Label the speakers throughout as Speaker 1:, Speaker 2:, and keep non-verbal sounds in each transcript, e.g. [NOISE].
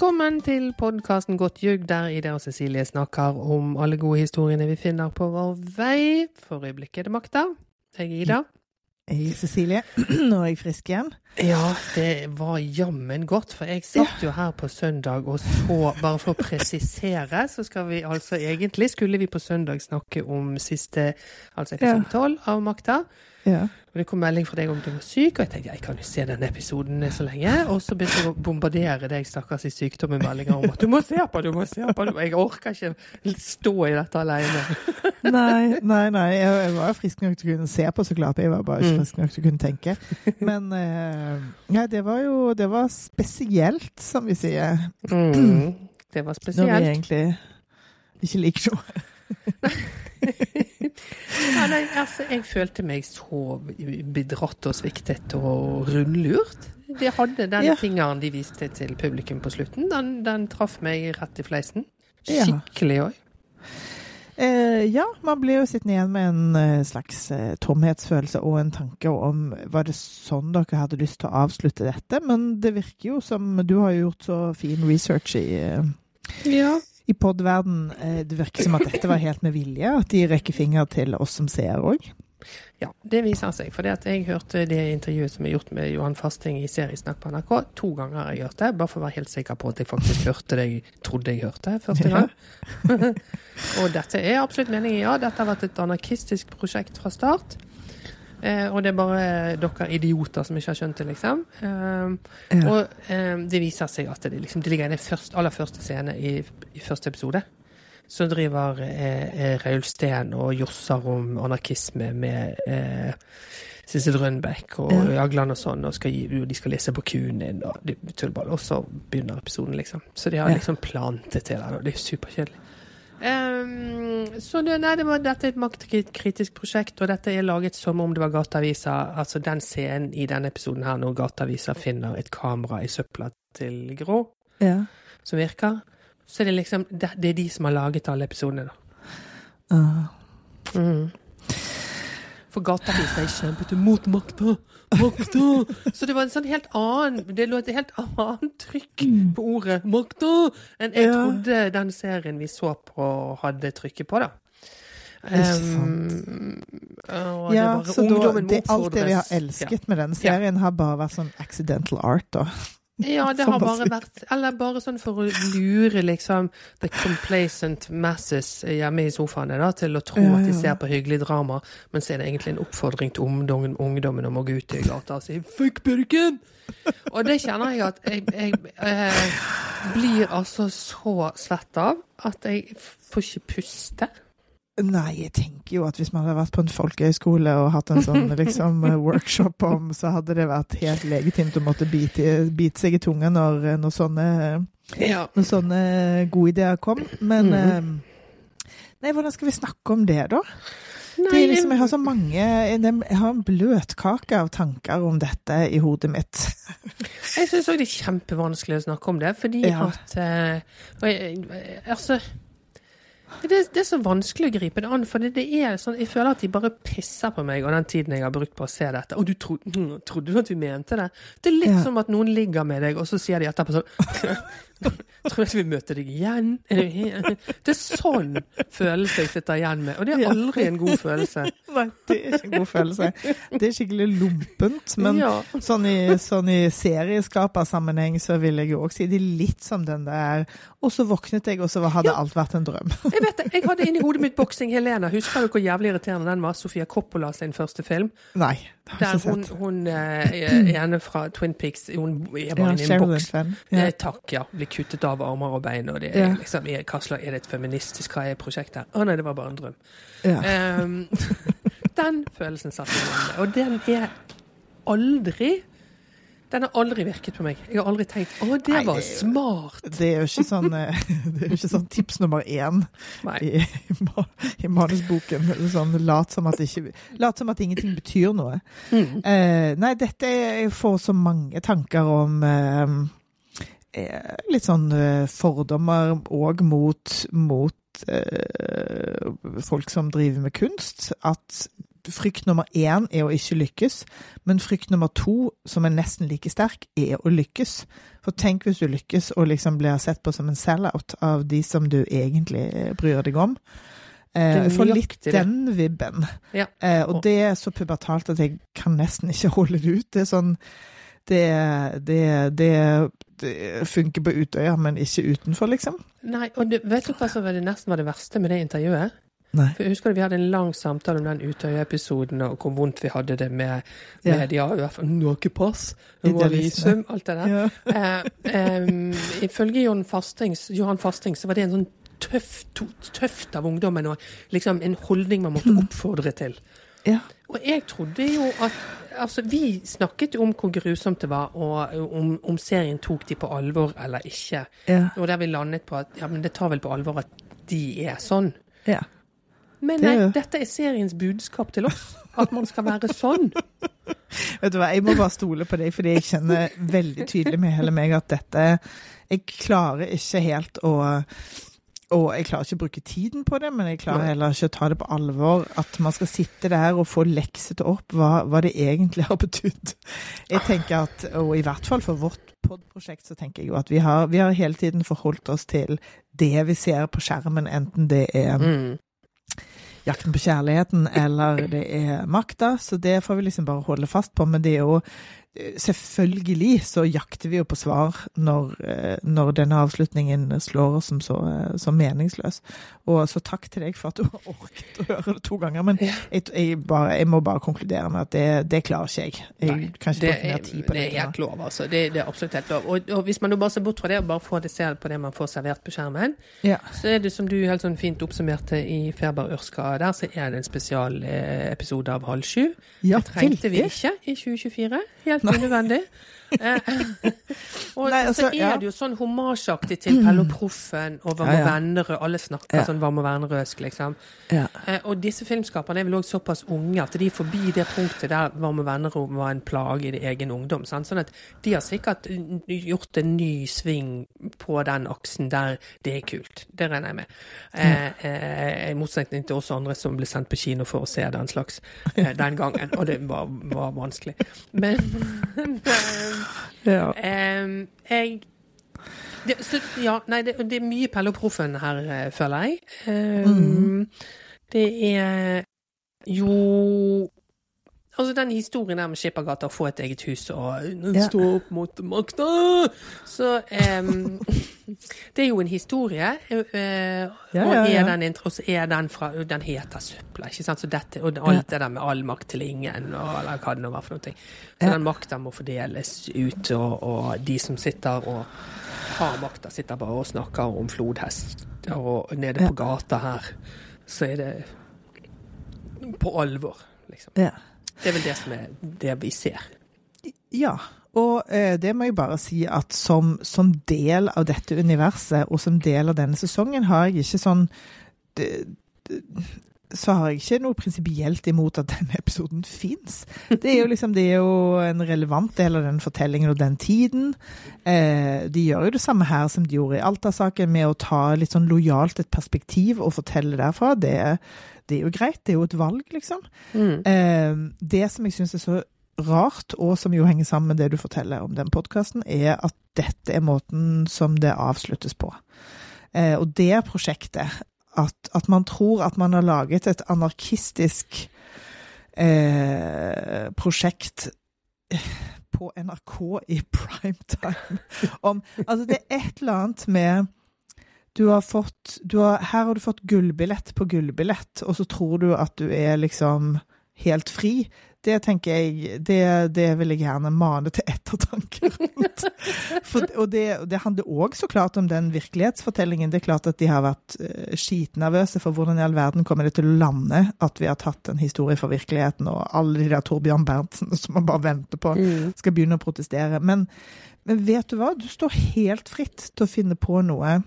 Speaker 1: Velkommen til podkasten Godt ljug, der Ida og Cecilie snakker om alle gode historiene vi finner på vår vei. For øyeblikket er det makta. Jeg er Ida.
Speaker 2: Hei, Cecilie. [CLEARS THROAT] Nå er jeg frisk igjen.
Speaker 1: Ja, det var jammen godt, for jeg satt jo her på søndag og så, bare for å presisere, så skal vi altså egentlig, skulle vi på søndag snakke om siste, altså episode tolv av Makta.
Speaker 2: Ja.
Speaker 1: Og det kom melding fra deg om du var syk, og jeg tenkte jeg kan jo se denne episoden så lenge. Og så begynte jeg å bombardere deg stakkars i sykdom med meldinger om at du må se på, du må se på. må- Jeg orker ikke stå i dette alene. [LAUGHS]
Speaker 2: Nei, nei, nei. Jeg, jeg var frisk nok til å kunne se på, så klart. Jeg var bare ikke
Speaker 1: Mm.
Speaker 2: frisk nok til å kunne tenke. Men eh, ja, det var jo Det var spesielt, som vi sier.
Speaker 1: Mm, det var spesielt.
Speaker 2: Når vi egentlig ikke liker noe.
Speaker 1: Ja, nei, altså, jeg følte meg så bedratt og sviktet og rundlurt. De hadde den
Speaker 2: Ja.
Speaker 1: fingeren de viste til publikum på slutten. Den, den traff meg rett i fleisen. Skikkelig òg.
Speaker 2: Eh, ja, man blir jo sittende igjen med en eh, slags eh, tomhetsfølelse og en tanke om Var det sånn dere hadde lyst til å avslutte dette? Men det virker jo som Du har gjort så fin research i eh,
Speaker 1: Ja.
Speaker 2: I podverden, eh, det virker som at dette var helt med vilje, at de rekker finger til oss som ser òg.
Speaker 1: Ja, det viser seg. For jeg hørte det intervjuet som er gjort med Johan Fasting i Seriesnakk på NRK. To ganger har jeg hørt det, bare for å være helt sikker på at jeg faktisk hørte det jeg trodde jeg hørte første
Speaker 2: Ja.
Speaker 1: gang. [LAUGHS] og dette er absolutt meningen, ja. Dette har vært et anarkistisk prosjekt fra start. Eh, og det er bare dere idioter som ikke har skjønt det, liksom. Eh, Og eh, det viser seg at det, liksom, det ligger i den aller første scene i, i første episode. Så driver eh, eh, Raul Steen og josser om anarkisme med eh, Sissel Rønbeck og
Speaker 2: Ja.
Speaker 1: Jagland og sånn, og skal gi, de skal lese på Kunin og tullball. Og så begynner episoden, liksom. Så de har liksom plantet til det, og det er superkjedelig. Ehm, så det, nei, det var, dette er et maktkritisk prosjekt, og dette er laget som om det var Gateavisa. Altså den scenen i denne episoden her når Gateavisa finner et kamera i søpla til Grå
Speaker 2: Ja.
Speaker 1: som virker. Så det er liksom Det, det er de som har laget alle episodene, da.
Speaker 2: Uh.
Speaker 1: Mhm. For Gateavisa er kjempet mot makta! Makta! Så det var en sånn helt annen Det lå et helt annet trykk på ordet 'makta' enn jeg
Speaker 2: Ja.
Speaker 1: trodde den serien vi så på, hadde trykket på, da. Um,
Speaker 2: Ja, så da, det, alt det vi har
Speaker 1: elsket
Speaker 2: elsket med den serien, har bare vært sånn accidental art, da.
Speaker 1: Ja, det [LAUGHS] har bare vært Eller bare sånn for å lure liksom the complacent masses hjemme i sofaene da, til å tro at de ser på hyggelig drama, men så er det egentlig en oppfordring til ungdommen, ungdommen om å gå ut i gata og si 'fuck purken'! Og det kjenner jeg at jeg, jeg jeg blir altså så svett av at jeg får ikke puste.
Speaker 2: Nei, jeg tenker jo at hvis man hadde vært på en folkehøyskole og hatt en sånn [LAUGHS] liksom eh, workshop om, så hadde det vært helt legitimt å måtte bite, bite seg i tunga når, når, sånne,
Speaker 1: Ja.
Speaker 2: når sånne gode ideer kom. Men
Speaker 1: Mhm.
Speaker 2: eh, Nei, hvordan skal vi snakke om det, da? Det
Speaker 1: Nei,
Speaker 2: liksom, jeg har så mange Jeg har en bløtkake av tanker om dette i hodet mitt. [LAUGHS]
Speaker 1: Jeg syns òg det er kjempevanskelig å snakke om det, fordi
Speaker 2: Ja.
Speaker 1: at eh, og jeg, Altså det, det er så vanskelig å gripe det an, for det, det er sånn Jeg føler at de bare pisser på meg og den tiden jeg har brukt på å se dette. Og du tro, hm, [LAUGHS] trodde du at vi mente det? Det er litt
Speaker 2: Ja.
Speaker 1: som at noen ligger med deg, og så sier de etterpå sånn [LAUGHS] [LAUGHS] Tror jeg vi møter deg igjen? Er Det er sånn følelse jeg sitter igjen med, og det er aldri en god følelse. [LAUGHS]
Speaker 2: Nei, det er ikke en god følelse. Det er skikkelig lompent. Men
Speaker 1: ja.
Speaker 2: sånn i, sånn i serieskapersammenheng så vil jeg jo også si det er litt som den der Og så våknet jeg, og så hadde
Speaker 1: Ja.
Speaker 2: alt vært en drøm. [LAUGHS]
Speaker 1: Jeg vet det, jeg hadde inni hodet mitt Boksing Helena. Husker du hvor jævlig irriterende den var? Sofia Coppola sin første film.
Speaker 2: Nei,
Speaker 1: Der hun, hun eh, ene fra Twin Peaks Hun er bare
Speaker 2: Ja,
Speaker 1: i en boks.
Speaker 2: Ja.
Speaker 1: takk, ja. Blir kuttet av armer og bein. Og det er
Speaker 2: Ja.
Speaker 1: liksom er, slags, er det et feministisk hva er prosjektet? Å nei, det var bare en drøm.
Speaker 2: Ja.
Speaker 1: Um, [LAUGHS] den følelsen satt i meg. Og den er aldri Den har aldri virket på meg. Jeg har aldri tenkt 'Å, det
Speaker 2: Nei,
Speaker 1: var
Speaker 2: det jo-
Speaker 1: smart'.
Speaker 2: Det er jo ikke sånn, eh, [LAUGHS] det jo ikke sånn tips nummer én i, i, manusboken. Sånn, lat, som ikke, lat som at ingenting betyr noe.
Speaker 1: Mm.
Speaker 2: Eh, nei, dette jeg får så mange tanker om eh, litt sånn fordommer òg mot, mot eh, folk som driver med kunst. At frykt nummer én er å ikke lykkes, men frykt nummer to, som er nesten like sterk, er å lykkes. For tenk hvis du lykkes og liksom blir sett på som en sell-out av de som du egentlig bryr deg om. Eh, jeg litt den vibben.
Speaker 1: Ja.
Speaker 2: Eh, og det er så pubertalt at jeg kan nesten ikke holde det ut. Det er sånn Det, det, det, det funker på Utøya, men ikke utenfor, liksom.
Speaker 1: Nei, og du, vet du hva som var det nesten var det verste med det intervjuet?
Speaker 2: Nei.
Speaker 1: For jeg husker Vi hadde en lang samtale om den Utøya-episoden og hvor vondt vi hadde det med media. Ja. I hvert fall nåkepass, visum, alt det der. Ja. eh, um, ifølge Johan Fastings, Johan Fasting så var det en sånn tøft, tøft av ungdommen og liksom en holdning man måtte oppfordre til.
Speaker 2: Ja.
Speaker 1: Og jeg trodde jo at Altså, vi snakket jo om hvor grusomt det var, og om, om serien tok de på alvor eller ikke.
Speaker 2: Ja.
Speaker 1: Og der vi landet på at ja, men det tar vel på alvor at de er sånn.
Speaker 2: Ja.
Speaker 1: Men nei, det... dette er seriens budskap til oss. At man skal være sånn. [LAUGHS]
Speaker 2: Vet du hva, jeg må bare stole på deg, fordi jeg kjenner veldig tydelig med hele meg at dette Jeg klarer ikke helt å og jeg klarer ikke å bruke tiden på det, men jeg klarer heller ikke å ta det på alvor. At man skal sitte der og få lekset opp hva, hva det egentlig har betydd. Jeg tenker at, og i hvert fall for vårt podprosjekt, så tenker jeg jo at vi har, vi har, hele tiden forholdt oss til det vi ser på skjermen, enten det er mm. Jakten på kjærligheten eller det er makta, så det får vi liksom bare holde fast på. Men det er jo Selvfølgelig så jakter vi jo på svar når, eh, når denne avslutningen slår oss som så, eh, så, meningsløs. Og så takk til deg for at du har orket å høre det to ganger. Men jeg, jeg, bare, jeg må bare konkludere med at det, det klarer ikke jeg. Jeg kan ikke bruke mer
Speaker 1: tid på det. Det er helt lov, altså. Det, det, er absolutt helt lov. Og, og, hvis man bare ser bort fra det og bare får det selv på det man får servert på skjermen,
Speaker 2: ja.
Speaker 1: så er det som du helt sånn fint oppsummerte i Ferber Ørska der, så er det en spesialepisode av Halv sju.
Speaker 2: Ja,
Speaker 1: det trengte vi ikke i 2024. Helt helt unødvendig. Eh, [LAUGHS] og Nei, altså, så er det jo sånn Hommasjaktig til Pelle og Proffen og Hva med ja, ja. Vennerød. Alle snakker ja. sånn Hva med Vennerødsk, liksom.
Speaker 2: Ja.
Speaker 1: Eh, og disse filmskaperne er vel òg såpass unge at de er forbi det punktet der Hva med Vennerød var en plage i egen ungdom. Sant? Sånn at de har sikkert gjort en ny sving på den aksen der det er kult. Det regner jeg med. Eh, eh, I motsetning til oss andre som ble sendt på kino for å se den slags eh, den gangen. Og det var, var vanskelig. Men [LAUGHS]
Speaker 2: ja.
Speaker 1: Um, jeg det, så, ja, nei, det, det, er mye Pelle og Proffen her, eh, føler jeg. Um, mm. Det er jo Altså den historien der med Skippergata, å få et eget hus og ja. stå opp mot makta Så um, [LAUGHS] Det er jo en historie, uh, ja, og, er den, og så er den fra Den heter Søpla, ikke sant? Så dette, og alt det der med all makt til ingen, og eller hva det nå var for noe. Så den makta må fordeles ut, og, og, de som sitter og har makta, sitter bare og snakker om flodhest, og nede på gata her, så er det på alvor, liksom.
Speaker 2: Ja.
Speaker 1: Det er vel det som er det vi ser.
Speaker 2: Ja, og eh, det må jeg bare si at som, som, del av dette universet, og som del av denne sesongen, har jeg ikke sånn så har jeg ikke noe prinsipielt imot at denne episoden fins. Det liksom, det er jo en relevant del av den fortellingen og den tiden. Eh, de gjør jo det samme her som de gjorde i Alta-saken, med å ta litt sånn lojalt et perspektiv og fortelle derfra. Det, det er jo greit, det er jo et valg, liksom.
Speaker 1: Mm.
Speaker 2: Eh, det som jeg syns er så rart, og som jo henger sammen med det du forteller om den podkasten, er at dette er måten som det avsluttes på. Eh, og det prosjektet, at, at, man tror at man har laget et anarkistisk eh, prosjekt på NRK i primetime [LAUGHS] om Altså, det er et eller annet med du har fått du har, Her har du fått gullbillett på gullbillett, og så tror du at du er liksom helt fri. Det tenker jeg Det, det vil jeg gjerne mane til ettertanke rundt. [LAUGHS] For, og det, det handler òg så klart om den virkelighetsfortellingen. Det er klart at de har vært uh, skitnervøse for hvordan i all verden kommer det til å lande at vi har tatt en historie for virkeligheten, og alle de der Torbjørn Berntsen som man bare venter på mm. skal begynne å protestere. Men, men vet du hva? Du står helt fritt til å finne på noe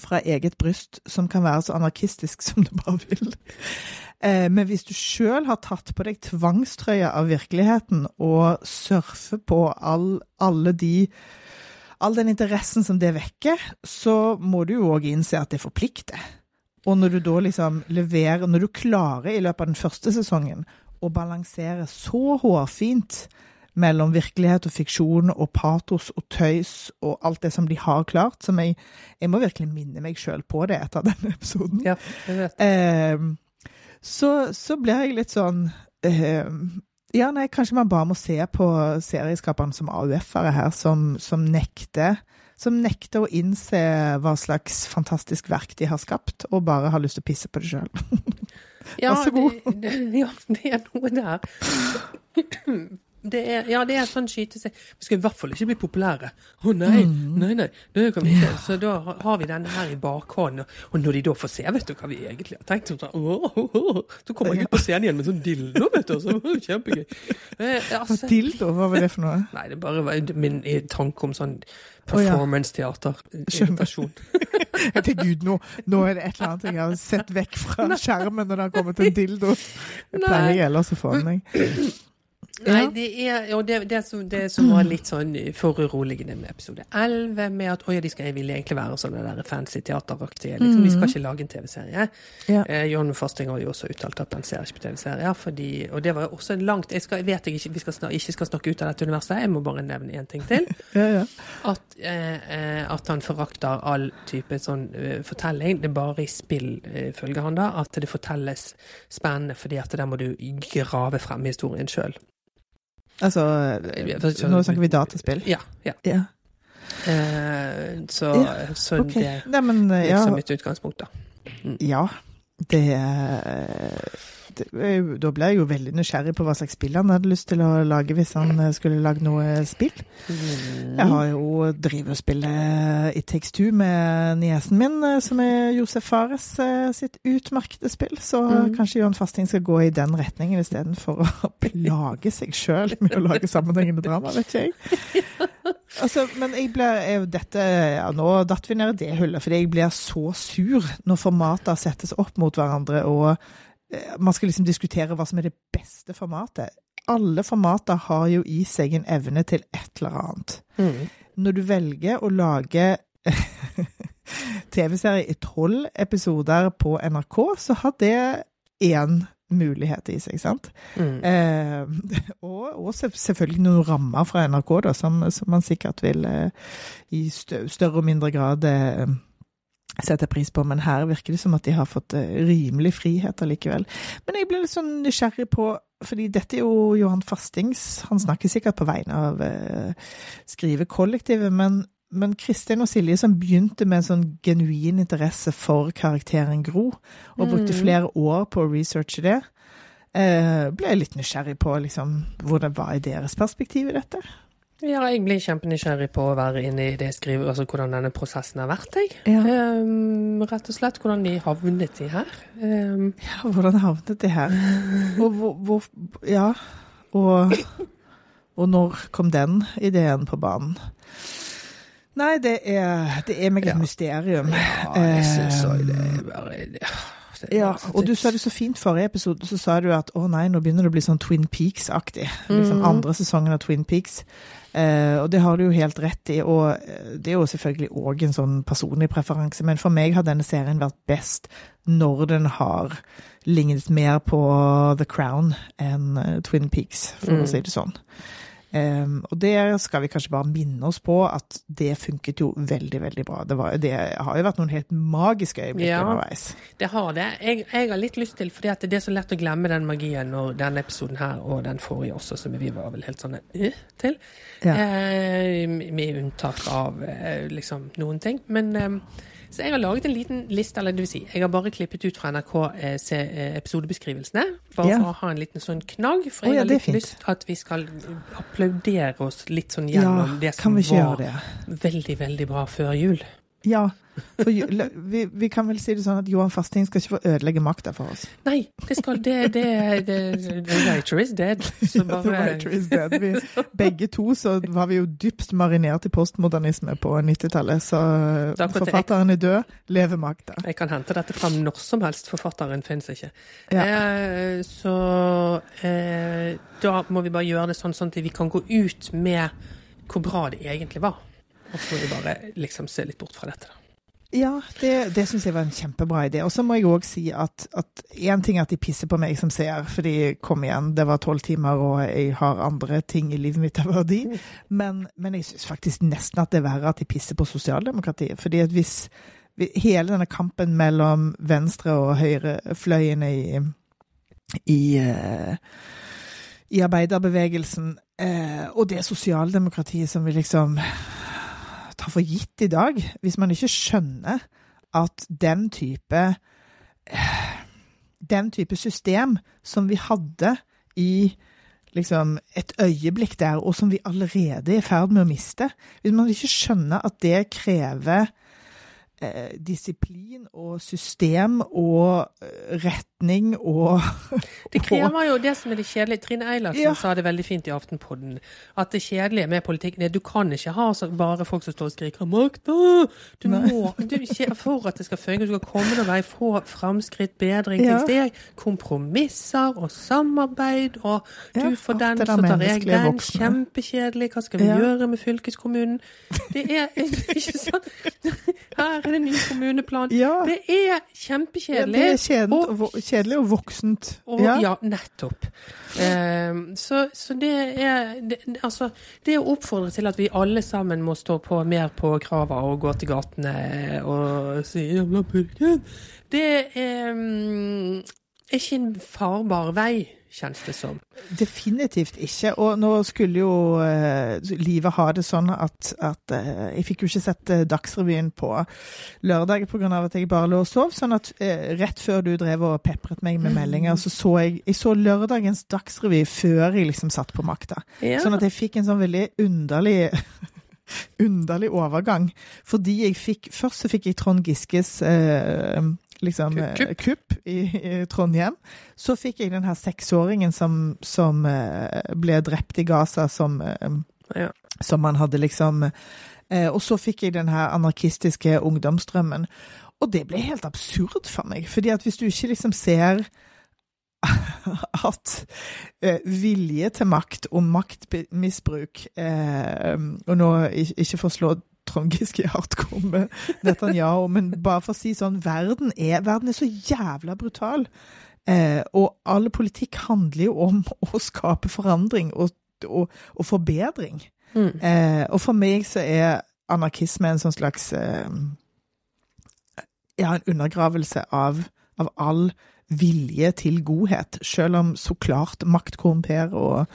Speaker 2: fra eget bryst som kan være så anarkistisk som du bare vil. Eh, men hvis du sjøl har tatt på deg tvangstrøya av virkeligheten og surfer på all, alle de All den interessen som det vekker, så må du jo òg innse at det forplikter. Og når du da liksom leverer Når du klarer i løpet av den første sesongen å balansere så hårfint mellom virkelighet og fiksjon og patos og tøys og alt det som de har klart, som jeg, jeg må virkelig minne meg sjøl på det etter denne [LAUGHS] episoden.
Speaker 1: Ja, jeg vet.
Speaker 2: Eh, så, så blir jeg litt sånn eh, Ja, nei, kanskje man bare må se på serieskaperne som AUF-ere her, som, som nekter som nekter å innse hva slags fantastisk verk de har skapt, og bare har lyst til å pisse på det sjøl. [LAUGHS]
Speaker 1: Ja,
Speaker 2: Vær så god.
Speaker 1: Det, det, ja, det er noe der. Det er, ja, det er sånn skyte seg Vi skal i hvert fall ikke bli populære. Å nei, nei, nei, det kan vi ikke. Så da har vi denne her i bakhånden. Og, når de da får se, vet du hva vi egentlig har tenkt, så, sånn, så kommer jeg ut på scenen igjen med sånn dildo, vet du. Så, kjempegøy. Eh, altså,
Speaker 2: Dildo, hva var det for noe?
Speaker 1: Nei, det bare var min tanke om sånn performance-teater. Invitasjon.
Speaker 2: Jeg tenker, Gud, nå, nå er det et eller annet jeg har sett vekk fra skjermen når det har kommet en dildo. [LAUGHS] Det pleier jeg ellers å få med meg. [CLEARS THROAT]
Speaker 1: Nei, det er og det, det, som, det som var litt sånn foruroligende med episode 11, med at oi, de skal ville egentlig være sånne der fancy teateraktige. Liksom, Vi skal ikke lage en TV-serie.
Speaker 2: Ja.
Speaker 1: Eh, John Fasting har jo også uttalt at han ser ikke på TV-serier, Og det var jo også en langt Jeg, skal, jeg vet jeg ikke vi skal snak, ikke skal snakke ut av dette universet, jeg må bare nevne én ting til. [LAUGHS]
Speaker 2: Ja, ja.
Speaker 1: At, eh, eh, at han forakter all type sånn uh, fortelling. Det er bare i spill, uh, følger han da, at det fortelles spennende, fordi at der må du grave frem historien sjøl.
Speaker 2: Altså, nå snakker vi dataspill.
Speaker 1: Ja. ja.
Speaker 2: Ja.
Speaker 1: Eh, så
Speaker 2: Ja,
Speaker 1: så
Speaker 2: okay.
Speaker 1: det
Speaker 2: Nei, men
Speaker 1: er
Speaker 2: ja,
Speaker 1: liksom mitt utgangspunkt, da.
Speaker 2: ja. Det, det er Da ble jeg jo veldig nysgjerrig på hva slags spill han hadde lyst til å lage hvis han eh, skulle lage noe spill.
Speaker 1: Mm.
Speaker 2: Jeg har jo drevet og spilt It Takes Two med niesen min, eh, som er Josef Fares eh, sitt utmerkede spill. Så
Speaker 1: Mm.
Speaker 2: kanskje Johan Fasting skal gå i den retningen istedenfor å [LAUGHS] plage seg sjøl med å lage sammenhengende drama, vet ikke jeg. [LAUGHS] Altså, men jeg ble, jeg, dette, ja, nå datt vi ned i det hullet, fordi jeg blir så sur når formater settes opp mot hverandre, og eh, man skal liksom diskutere hva som er det beste formatet. Alle formater har jo i seg en evne til et eller annet
Speaker 1: Mm.
Speaker 2: når du velger å lage [LAUGHS] TV-serie i tolv episoder på NRK, så har det én mulighet i seg, sant?
Speaker 1: Mm.
Speaker 2: Eh, og, og selvfølgelig noen rammer fra NRK, da, som, som man sikkert vil eh, i større og mindre grad eh, sette pris på, men her virker det som at de har fått eh, rimelig frihet allikevel. Men jeg ble litt sånn nysgjerrig på fordi dette er jo Johan Fastings, han snakker sikkert på vegne av eh, skrivekollektivet, men, men Kristin og Silje som begynte med en sånn genuin interesse for karakteren Gro, og brukte
Speaker 1: Mm.
Speaker 2: flere år på å researche det, eh, ble jeg litt nysgjerrig på liksom, hvordan var i deres perspektiv i dette.
Speaker 1: Ja, jeg blir kjempenysgjerrig på å være inne i det skrivet, altså hvordan denne prosessen har vært, jeg.
Speaker 2: Ja.
Speaker 1: Um, rett og slett hvordan de havnet i her. Um,
Speaker 2: Ja, hvordan havnet det her? Og hvor, hvor Ja. Og, og når kom den ideen på banen? Nei, det er, det er meg et
Speaker 1: Ja.
Speaker 2: mysterium.
Speaker 1: ja, jeg syns òg det er bare det,
Speaker 2: Ja, og du sa det så fint forrige episode, så sa du at å nei, nå begynner det å bli sånn Twin Peaks-aktig. Liksom
Speaker 1: Mhm.
Speaker 2: andre sesongen av Twin Peaks. Eh, og det har du jo helt rett i, og eh, det er jo selvfølgelig òg en sånn personlig preferanse, men for meg har denne serien vært best når den har lignet mer på The Crown enn eh, Twin Peaks, for
Speaker 1: Mm.
Speaker 2: å si det sånn. Um, og det skal vi kanskje bare minne oss på at det funket jo veldig, veldig bra. Det, var, det har jo vært noen helt magiske øyeblikk
Speaker 1: Ja.
Speaker 2: underveis.
Speaker 1: Det har det. Jeg, jeg har litt lyst til, fordi at det er så lett å glemme den magien når denne episoden her, og den forrige også, som vi var vel helt sånn øh, til.
Speaker 2: Ja.
Speaker 1: Eh, med unntak av eh, liksom noen ting. Men eh, så jeg har laget en liten liste, eller det vil si, jeg har bare klippet ut fra NRK eh, eh, episodebeskrivelsene, bare
Speaker 2: Ja.
Speaker 1: for å ha en liten sånn knagg, for
Speaker 2: jeg
Speaker 1: jeg
Speaker 2: ja,
Speaker 1: har litt lyst at vi skal applaudere oss litt sånn gjennom det som var
Speaker 2: det?
Speaker 1: veldig, veldig bra før jul.
Speaker 2: Ja. For, vi, vi kan vel si det sånn at Johan Fasting skal ikke få ødelegge makta for oss.
Speaker 1: Nei, det skal det, det, det The writer is dead. Så [LAUGHS]
Speaker 2: The
Speaker 1: bare
Speaker 2: writer is dead. Vi, begge to så var vi jo dypt marinert i postmodernisme på 90-tallet, så
Speaker 1: er
Speaker 2: forfatteren er død, lever makta.
Speaker 1: Jeg kan hente dette fram når som helst. Forfatteren finnes ikke.
Speaker 2: Ja.
Speaker 1: Eh, så eh, da må vi bare gjøre det sånn, sånn at vi kan gå ut med hvor bra det egentlig var. Og så må vi bare liksom se litt bort fra dette. da.
Speaker 2: Ja, det, det syns jeg var en kjempebra idé. Og så må jeg òg si at én ting er at de pisser på meg som ser, fordi kom igjen, det var tolv timer, og jeg har andre ting i livet mitt av verdi. Men, men jeg syns faktisk nesten at det er verre at de pisser på sosialdemokratiet. fordi at hvis hele denne kampen mellom venstre- og høyrefløyene i, i, uh, i arbeiderbevegelsen uh, og det sosialdemokratiet som vi liksom tar for gitt i dag, hvis man ikke skjønner at den type Den type system som vi hadde i liksom et øyeblikk der, og som vi allerede er i ferd med å miste Hvis man ikke skjønner at det krever eh, disiplin og system og eh, retning og [LAUGHS]
Speaker 1: Det krever jo det som er det kjedelige. Trine Eilertsen ja. sa det veldig fint i Aftenpodden. At det kjedelige med politikken er du kan ikke ha bare folk som står og skriker 'makta'! Du Nei. må, du, For at det skal funke, du skal komme deg vei, få framskritt, bedring. Ja. Det er kompromisser og samarbeid, og du ja, får den, så tar jeg den. Voksne. Kjempekjedelig. Hva skal vi gjøre med fylkeskommunen? Det er [LAUGHS] ikke sånn Her er det ny kommuneplan. Det er kjempekjedelig.
Speaker 2: det er kjedelig og, kjedelig og voksent.
Speaker 1: Og, ja. ja. nettopp. Eh, så, så, det er det, Altså, det å oppfordre til at vi alle sammen må stå på mer på krava og gå til gatene og si 'jævla purken', det er, er ikke en farbar vei kjennes det som.
Speaker 2: Definitivt ikke. Og nå skulle jo uh, livet ha det sånn at, at uh, Jeg fikk jo ikke sett uh, Dagsrevyen på lørdag pga. at jeg bare lå og sov. Sånn at rett før du drev og pepret meg med meldinger, så så jeg, jeg så lørdagens Dagsrevy før jeg liksom satt på makta. Ja. Sånn at jeg fikk en sånn veldig underlig [LAUGHS] underlig overgang. Fordi jeg fikk Først så fikk jeg Trond Giskes eh, liksom, eh, kupp, kupp i, i, Trondheim. Så fikk jeg den her seksåringen som, som uh, ble drept i Gaza, som, uh, ja. som man hadde liksom Og så fikk jeg den her anarkistiske ungdomsdrømmen. Og det ble helt absurd for meg, fordi at hvis du ikke liksom ser [LAUGHS] at eh, vilje til makt og maktmisbruk eh, Og nå ikke for å slå Trond Giske hardcore med Netanyahu, men bare for å si sånn verden er, verden er så jævla brutal. Eh, og all politikk handler jo om [LAUGHS] å skape forandring og, og, og forbedring. Mm. Eh, og for meg så er anarkisme en sånn slags eh, Ja, en undergravelse av, av all vilje til godhet, selv om så klart makt korrumperer og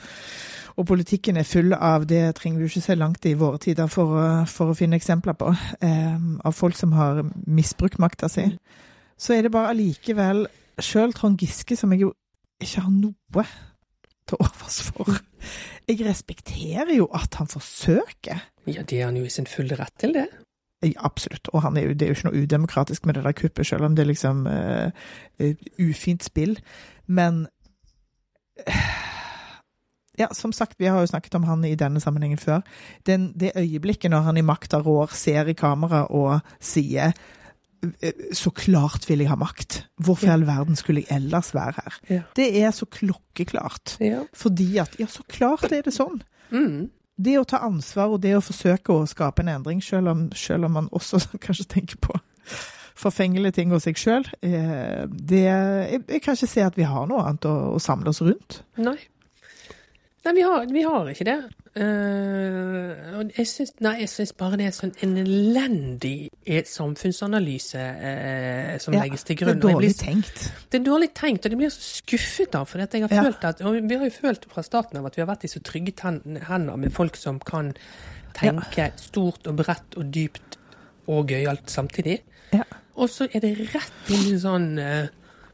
Speaker 2: og politikken er full av det trenger vi ikke se langt i våre tider for, for å finne eksempler på, eh, av folk som har misbrukt makta si. Så er det bare allikevel Sjøl Trond Giske, som jeg jo ikke har noe til overs for. Jeg respekterer jo at han forsøker.
Speaker 1: Ja, det er han jo i sin fulle rett til, det.
Speaker 2: Ja, absolutt. Og er jo, det er jo ikke noe udemokratisk med det der kuppet, selv om det er liksom uh, ufint spill. Men uh, ja, som sagt, vi har jo snakket om han i denne sammenhengen før. Den, det øyeblikket når han i makta rår, ser i kamera og sier så klart vil jeg ha makt. Hvorfor i all verden skulle jeg ellers være her? Ja. Det er så klokkeklart. Ja. Fordi at Ja, så klart er det sånn. Mm. Det å ta ansvar og det å forsøke å skape en endring, selv om, selv om man også [LAUGHS] kanskje tenker på forfengelige ting hos seg sjøl, eh, det jeg, jeg, kan ikke se at vi har noe annet å, å samle oss rundt.
Speaker 1: Nei. Nei, vi har, vi har ikke det. Uh, jeg syns, nei, jeg syns bare det er sånn en elendig samfunnsanalyse uh, som ja, legges til grunn.
Speaker 2: Det er dårlig blir, tenkt.
Speaker 1: Det er dårlig tenkt, og det blir så skuffet av. For jeg har ja. følt at, og vi har jo følt fra starten av at vi har vært i så trygge hender med folk som kan tenke ja. stort og bredt og dypt og gøyalt samtidig. Og så er det rett inn i sånn uh,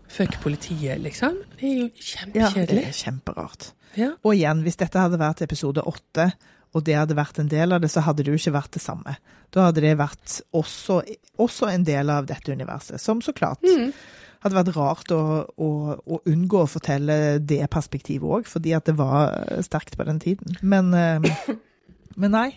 Speaker 1: Fuck politiet, liksom. Det er jo kjempekjedelig.
Speaker 2: Ja, det er kjemperart. Ja. Og igjen, hvis dette hadde vært episode åtte, og det hadde vært en del av det, så hadde det jo ikke vært det samme. Da hadde det vært også, også en del av dette universet, som så klart mm. hadde vært rart å, å, å, unngå å fortelle det perspektivet òg, fordi at det var sterkt på den tiden. Men eh, [COUGHS] men nei.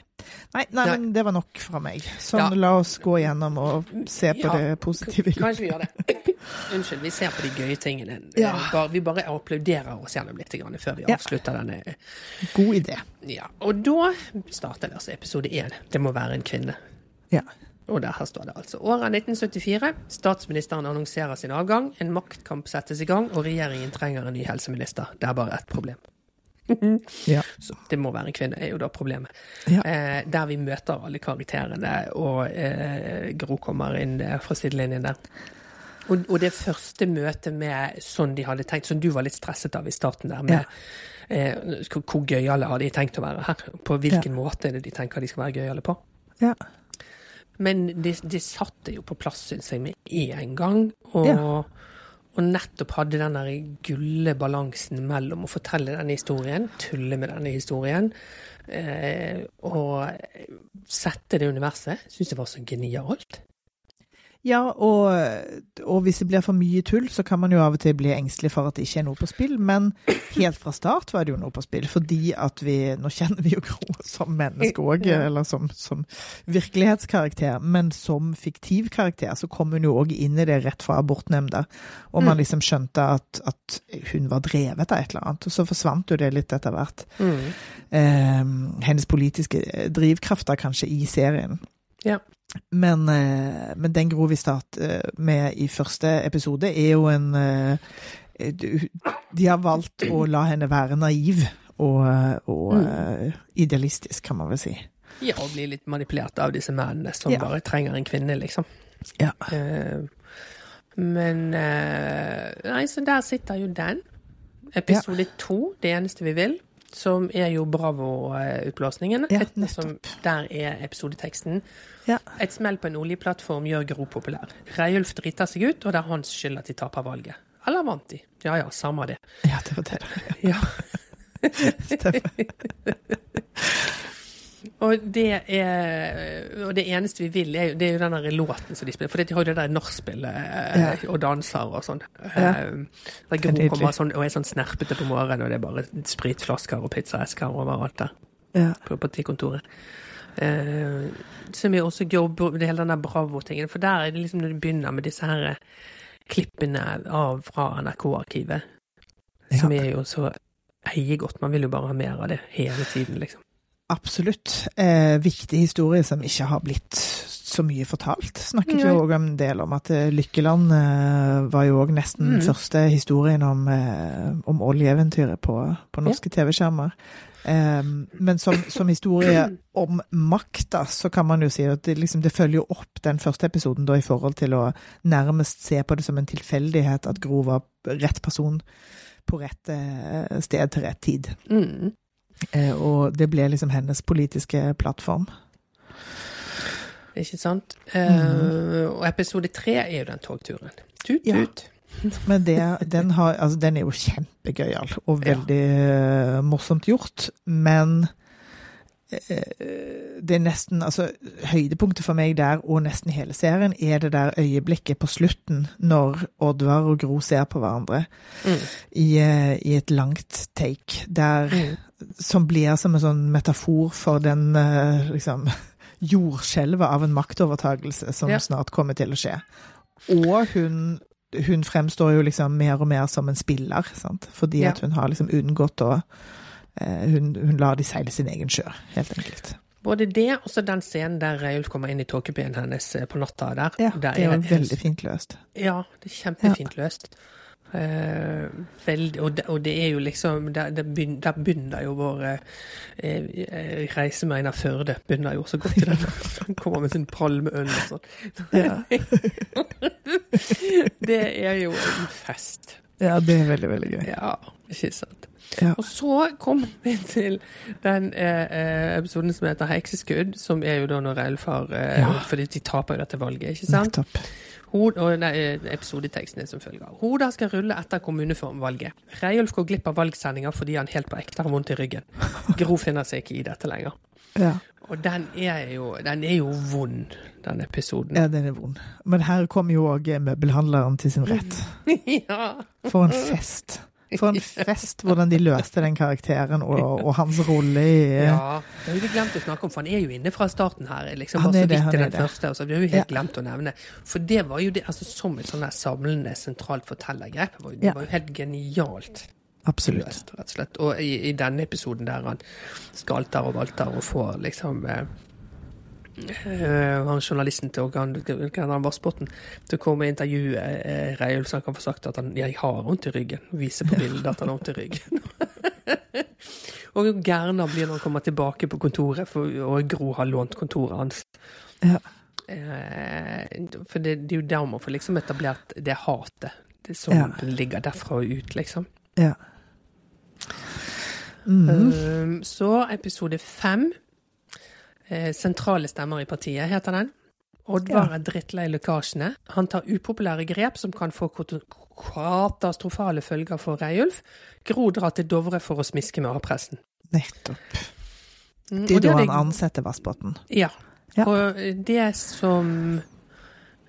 Speaker 2: Nei, nei, nei. men det var nok fra meg. Sånn, ja. la oss gå gjennom og se på ja. det positive.
Speaker 1: Kanskje vi gjør det. [LAUGHS] Unnskyld, vi ser på de gøye tingene. Ja. vi bare applauderer oss gjennom litt før vi avslutter denne.
Speaker 2: God idé.
Speaker 1: Ja, Og da starter vi altså episode én. Det må være en kvinne.
Speaker 2: Ja.
Speaker 1: Og der her står det altså. Året 1974. Statsministeren annonserer sin avgang. En maktkamp settes i gang, og regjeringen trenger en ny helseminister. Det er bare ett problem.
Speaker 2: Ja. [LAUGHS]
Speaker 1: Så det må være en kvinne, er jo da problemet.
Speaker 2: Ja.
Speaker 1: Eh, der vi møter alle karakterene, og eh, Gro kommer inn fra sidelinjen der. Og, og det første møtet med sånn de hadde tenkt, som du var litt stresset av i starten der, med eh, hvor gøyale har de tenkt å være her? På hvilken måte er det de tenker de skal være gøyale på?
Speaker 2: Ja.
Speaker 1: Men de, de satte jo på plass, syns jeg, med en gang. Og,
Speaker 2: Ja.
Speaker 1: Og nettopp hadde den der gulle balansen mellom å fortelle denne historien, tulle med denne historien, eh, og sette det universet. Syns jeg var så genialt.
Speaker 2: Ja, og, og hvis det blir for mye tull, så kan man jo av og til bli engstelig for at det ikke er noe på spill. Men helt fra start var det jo noe på spill, fordi at vi Nå kjenner vi jo Gro som menneske òg, eller som, som virkelighetskarakter. Men som fiktiv karakter så kom hun jo òg inn i det rett fra abortnemnda. Og man
Speaker 1: Mm.
Speaker 2: liksom skjønte at, at hun var drevet av et eller annet. Og så forsvant jo det litt etter hvert. Eh, hennes politiske drivkrafter kanskje i serien.
Speaker 1: Ja.
Speaker 2: Men, eh, men den Gro vi starter med i første episode, er jo en eh, De har valgt å la henne være naiv og, og
Speaker 1: Mm.
Speaker 2: eh, idealistisk, kan man vel si.
Speaker 1: Ja, og bli litt manipulert av disse mennene som
Speaker 2: Ja.
Speaker 1: bare trenger en kvinne, liksom.
Speaker 2: Ja.
Speaker 1: Eh, men eh, Nei, så der sitter jo den. Episode to, det eneste vi vil, som er jo Bravo-utblåsningen.
Speaker 2: Ja,
Speaker 1: der er episodeteksten.
Speaker 2: Ja.
Speaker 1: Et smell på en oljeplattform gjør Gro populær. Reiulf driter seg ut, og det er hans skyld at de taper valget. Eller vant de? Ja ja, samme det.
Speaker 2: Ja, det var det.
Speaker 1: Ja. [LAUGHS]
Speaker 2: Stemmer. [LAUGHS]
Speaker 1: Og det er Og det eneste vi vil, er jo, det er jo den der låten som de spiller. For de har jo det der nachspielet eh,
Speaker 2: Ja.
Speaker 1: og danser og sånn.
Speaker 2: Ja.
Speaker 1: Eh, Der
Speaker 2: er
Speaker 1: Gro kommer sånn, og er sånn snerpete på morgenen, og det er bare spritflasker og pizzaesker overalt der
Speaker 2: Ja.
Speaker 1: på partikontoret. Uh, som jo også jobber med hele den der Bravo-tingen. For der er det liksom når du begynner med disse her klippene av fra NRK-arkivet, som er jo så eiegodt. Man vil jo bare ha mer av det hele tiden, liksom.
Speaker 2: Absolutt. Eh, viktig historie som ikke har blitt så mye fortalt. Snakket jo òg en del om at eh, Lykkeland eh, var jo òg nesten
Speaker 1: Mm.
Speaker 2: første historien om, eh, om oljeeventyret på, på norske TV-skjermer. Eh, men som, som historie om makta, så kan man jo si at det, liksom, det følger jo opp den første episoden da i forhold til å nærmest se på det som en tilfeldighet at Gro var rett person på rett eh, sted til rett tid.
Speaker 1: Mm.
Speaker 2: Eh, og det ble liksom hennes politiske plattform.
Speaker 1: Ikke sant? Eh, og episode tre er jo den togturen. Tut,
Speaker 2: Ja.
Speaker 1: tut. [LAUGHS]
Speaker 2: Men det, den, har, altså, den er jo kjempegøyal og veldig ja. morsomt gjort. Men eh, det er nesten Altså, høydepunktet for meg der, og nesten hele serien, er det der øyeblikket på slutten når Oddvar og Gro ser på hverandre
Speaker 1: Mm.
Speaker 2: i, eh, i et langt take, der
Speaker 1: Mm.
Speaker 2: Som blir som en sånn metafor for den eh, liksom [LAUGHS] jordskjelvet av en maktovertagelse som
Speaker 1: Ja.
Speaker 2: snart kommer til å skje. Og hun, hun fremstår jo liksom mer og mer som en spiller, sant? fordi
Speaker 1: Ja.
Speaker 2: at hun har liksom unngått å eh, hun, hun lar de seile sin egen sjø, helt enkelt.
Speaker 1: Både det og så den scenen der Reiulf kommer inn i tåkebyen hennes eh, på natta der.
Speaker 2: Ja,
Speaker 1: der
Speaker 2: det er jo veldig fint løst.
Speaker 1: Ja, det er kjempefint løst. Eh, veldig, og, det, og det er jo liksom Der, begynner, begynner jo vår eh, eh, reise med Einar Førde. Begynner jo så godt i den. [LAUGHS] Han kommer med sin palmeøl og sånn.
Speaker 2: Ja. [LAUGHS]
Speaker 1: det er jo en fest.
Speaker 2: Ja, det er veldig, veldig gøy.
Speaker 1: Ja, ikke sant.
Speaker 2: Ja.
Speaker 1: Og så kommer vi til den eh, eh, episoden som heter Hekseskudd, som er jo da når Reilfar eh,
Speaker 2: Ja.
Speaker 1: Fordi de taper jo dette valget, ikke sant?
Speaker 2: Nettopp.
Speaker 1: Hod, nei, eh, episodeteksten er som følger. Hoda skal rulle etter kommuneformvalget. Reiulf går glipp av valgsendinga fordi han helt på ekte har vondt i ryggen. Gro finner seg ikke i dette lenger.
Speaker 2: Ja.
Speaker 1: Og den er jo, den er jo vond, den episoden.
Speaker 2: ja, den er vond. Men her kommer jo òg møbelhandleren til sin rett. [LAUGHS]
Speaker 1: ja.
Speaker 2: For en fest. For en fest hvordan de løste den karakteren og, og hans rolle i
Speaker 1: Ja, det har vi glemt å snakke om, for han er jo inne fra starten her. liksom bare så vidt
Speaker 2: til
Speaker 1: den
Speaker 2: det.
Speaker 1: første, altså, Vi har jo helt
Speaker 2: Ja.
Speaker 1: glemt å nevne. For det var jo det, altså som et sånn samlende, sentralt fortellergrep. Det var jo, det
Speaker 2: Ja.
Speaker 1: var jo helt genialt
Speaker 2: Absolutt.
Speaker 1: løst, rett og slett. Og i, i denne episoden der han skalter og valter og får liksom eh, eh, han journalisten til organ, han var spotten, til å komme og intervjue uh, Reiulf, så han kan få sagt at han jeg har vondt i ryggen. Vise på bildet at han har vondt i ryggen. [LAUGHS] og hvor gæren han blir når han kommer tilbake på kontoret, for, og Gro har lånt kontoret hans.
Speaker 2: Ja.
Speaker 1: Eh, for det, det, er jo der man får liksom etablert det hatet det som
Speaker 2: Ja.
Speaker 1: ligger derfra og ut, liksom.
Speaker 2: Ja.
Speaker 1: Mm. Så episode fem. Eh, sentrale stemmer i partiet, heter den. Oddvar er drittlei lekkasjene. Han tar upopulære grep som kan få katastrofale følger for Reiulf. Gro drar til Dovre for å smiske med A-pressen.
Speaker 2: Nettopp.
Speaker 1: Mm,
Speaker 2: Det er da han ansetter Vassbotn.
Speaker 1: Ja.
Speaker 2: Ja.
Speaker 1: Og det som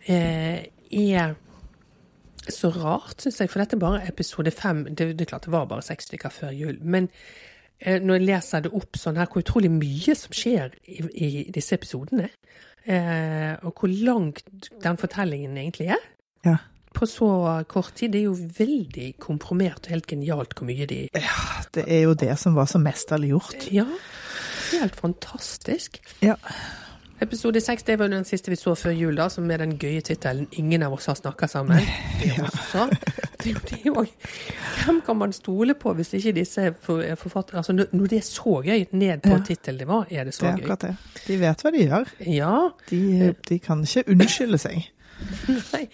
Speaker 1: eh, er så rart, syns jeg, for dette er bare episode fem. Det, det er klart det var bare seks stykker før jul. Men når jeg leser det opp sånn her, hvor utrolig mye som skjer i, i disse episodene. Eh, og hvor langt den fortellingen egentlig er.
Speaker 2: Ja.
Speaker 1: På så kort tid. Det er jo veldig komprimert og helt genialt hvor mye de Ja,
Speaker 2: Det er jo det som var så mesterlig gjort.
Speaker 1: Ja, helt fantastisk.
Speaker 2: Ja.
Speaker 1: Episode seks det var den siste vi så før jul, da, som med den gøye tittelen 'Ingen av oss har snakka sammen'. Det er også, det er det er jo- Hvem kan man stole på hvis ikke disse forfatterne Altså, når det er så gøy ned på
Speaker 2: Ja.
Speaker 1: tittelnivå, er det så gøy.
Speaker 2: Det er akkurat det. De vet hva de gjør.
Speaker 1: Ja.
Speaker 2: De, de kan ikke unnskylde seg. [LAUGHS]
Speaker 1: Nei.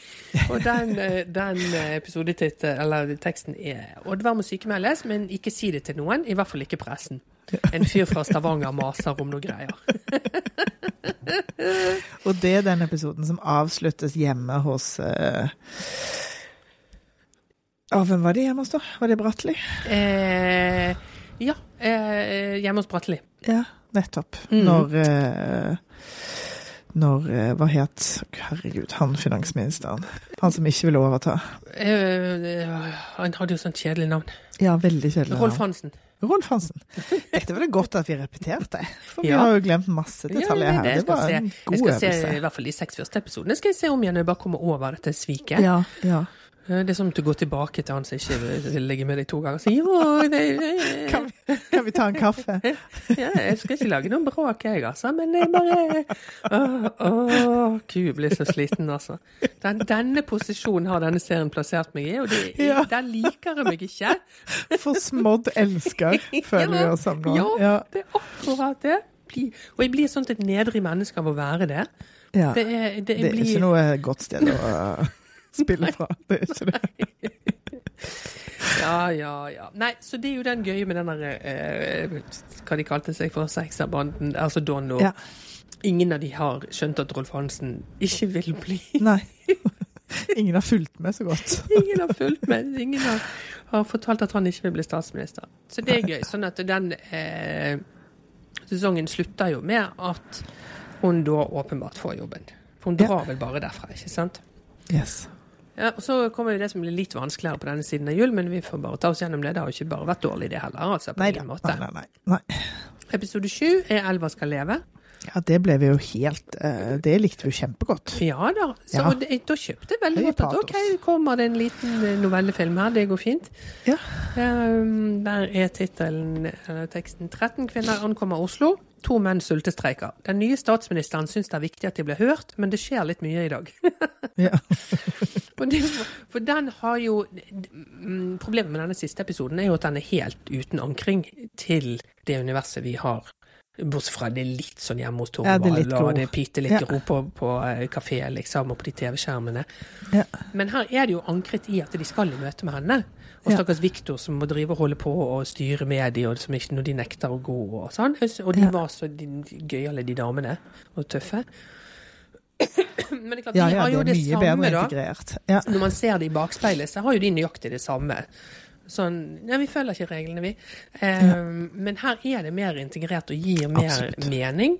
Speaker 1: Og den, eh, den episodetittelen, eller teksten, er 'Oddvar må sykemeldes, men ikke si det til noen'. I hvert fall ikke pressen. En fyr fra Stavanger maser om noe greier. [LAUGHS]
Speaker 2: Og det er den episoden som avsluttes hjemme hos uh... Å, hvem var det hjemme hos, da? Var det Bratteli?
Speaker 1: Eh, ja. Eh, hjemme hos Bratteli.
Speaker 2: Ja, nettopp.
Speaker 1: Mm.
Speaker 2: Når eh, Når eh, Hva het Herregud, han finansministeren. Han som ikke ville overta.
Speaker 1: Eh, han hadde jo sånt kjedelig navn.
Speaker 2: Ja, veldig kjedelig.
Speaker 1: Rolf. Hansen.
Speaker 2: Rolf Hansen. Dette var det godt at vi repeterte. For vi
Speaker 1: Ja.
Speaker 2: har jo glemt masse detaljer her.
Speaker 1: Ja,
Speaker 2: Det
Speaker 1: det
Speaker 2: var en god øvelse.
Speaker 1: jeg skal se i hvert fall de seks første episodene. Skal jeg se om igjen når jeg bare kommer over dette sviket.
Speaker 2: Ja, ja.
Speaker 1: Eh, Det er som å gå tilbake til han som ikke vil ligge med deg to ganger si jo, det, det, [LAUGHS]
Speaker 2: Kan, vi, kan vi ta en kaffe? [LAUGHS]
Speaker 1: ja, jeg skal ikke lage noen bråk, jeg, altså. Men jeg bare Åh, åh, Gud, blir så sliten, altså. Den, denne posisjonen har denne serien plassert meg i, og det,
Speaker 2: Ja.
Speaker 1: den liker jeg meg ikke.
Speaker 2: Forsmådd elsker, [LAUGHS] føler vi oss som nå.
Speaker 1: Ja, det er akkurat det. Og jeg blir sånn et nedrig menneske av å være det.
Speaker 2: Ja.
Speaker 1: Det er, det,
Speaker 2: Det er ikke noe godt sted å spille fra. Det er ikke det. [LAUGHS]
Speaker 1: Ja, ja, ja. Nei, så det er jo den gøye med den der eh, Hva de kalte seg for, sekserbanden. Altså Don og
Speaker 2: Ja.
Speaker 1: Ingen av de har skjønt at Rolf Hansen ikke vil bli.
Speaker 2: Nei. [LAUGHS] Ingen har fulgt med så godt.
Speaker 1: Ingen har fulgt med. Ingen har, har fortalt at han ikke vil bli statsminister. Så det er gøy. Sånn at den eh, sesongen slutter jo med at hun da åpenbart får jobben. For hun
Speaker 2: Ja.
Speaker 1: drar vel bare derfra, ikke sant?
Speaker 2: Yes.
Speaker 1: Ja, og Så kommer jo det som blir litt vanskeligere på denne siden av jul, men vi får bare ta oss gjennom det. Det har jo ikke bare vært dårlig, det heller. altså på
Speaker 2: Nei, en
Speaker 1: måte.
Speaker 2: nei, nei, nei.
Speaker 1: Episode sju er 'Elva skal leve'.
Speaker 2: Ja, det ble vi jo helt eh, Det likte vi jo kjempegodt.
Speaker 1: Ja da. Så
Speaker 2: Ja.
Speaker 1: det, da kjøpte jeg veldig godt at. OK, kommer det en liten eh, novellefilm her, det går fint.
Speaker 2: Ja.
Speaker 1: Um, der er tittelen, eller teksten 13 kvinner ankommer Oslo. To menn sultestreiker. Den nye statsministeren syns det er viktig at de blir hørt, men det skjer litt mye i dag. [LAUGHS] [LAUGHS] For den har jo mm, Problemet med denne siste episoden er jo at den er helt uten ankring til det universet vi har. Bortsett fra det er litt sånn hjemme hos Torvald,
Speaker 2: ja,
Speaker 1: og det er bitte litt
Speaker 2: Ja.
Speaker 1: ro på, på eh, kafé, liksom, og på de TV-skjermene.
Speaker 2: Ja.
Speaker 1: Men her er det jo ankret i at de skal i møte med henne. Og
Speaker 2: Ja.
Speaker 1: stakkars Viktor som må drive og holde på og styre med de, og som ikke, når de nekter å gå og sånn. Og de
Speaker 2: Ja.
Speaker 1: var så gøyale, de damene, og tøffe. Men det er klart,
Speaker 2: ja,
Speaker 1: de har jo
Speaker 2: det
Speaker 1: det, samme, da.
Speaker 2: Ja.
Speaker 1: Når man ser det i bakspeilet, så har jo de nøyaktig det samme. Sånn Nei, vi følger ikke reglene, vi. Eh, Men her er det mer integrert og gir mer
Speaker 2: Absolutt.
Speaker 1: mening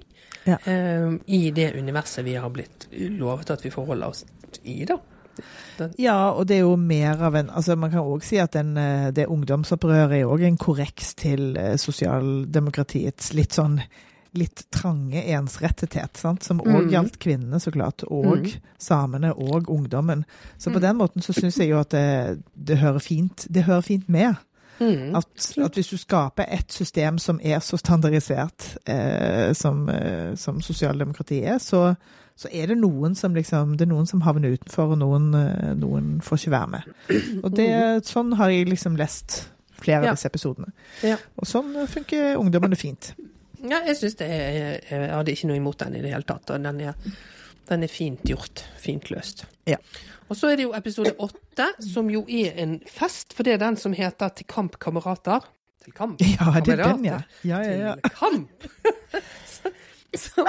Speaker 2: Ja.
Speaker 1: eh, i det universet vi har blitt lovet at vi forholder oss i, da.
Speaker 2: Ja, og det er jo mer av en altså Man kan òg si at den, eh, det ungdomsopprøret er òg en korreks til eh, sosialdemokratiets litt sånn litt trange ensrettethet, sant? som òg
Speaker 1: Mm.
Speaker 2: gjaldt kvinnene, så klart, og
Speaker 1: Mm.
Speaker 2: samene og ungdommen. Så på
Speaker 1: Mm.
Speaker 2: den måten så syns jeg jo at det, det hører fint det hører fint med.
Speaker 1: Mm.
Speaker 2: At, at hvis du skaper et system som er så standardisert eh, som, eh, som sosialdemokratiet er, så, så er det noen som liksom, det er noen som havner utenfor, og noen, eh, noen får ikke være med. Og det, sånn har jeg liksom lest flere
Speaker 1: Ja.
Speaker 2: av disse episodene.
Speaker 1: Ja.
Speaker 2: Og sånn funker ungdommene fint.
Speaker 1: Ja, jeg syns det er Jeg hadde ikke noe imot den i det hele tatt. Og den er, den er fint gjort. Fint løst.
Speaker 2: Ja.
Speaker 1: Og så er det jo episode åtte, som jo er en fest, for det er den som heter Til kamp, kamerater. Til kamp,
Speaker 2: Ja, det er den, ja. Ja, ja, ja.
Speaker 1: Til kamp! [LAUGHS] så,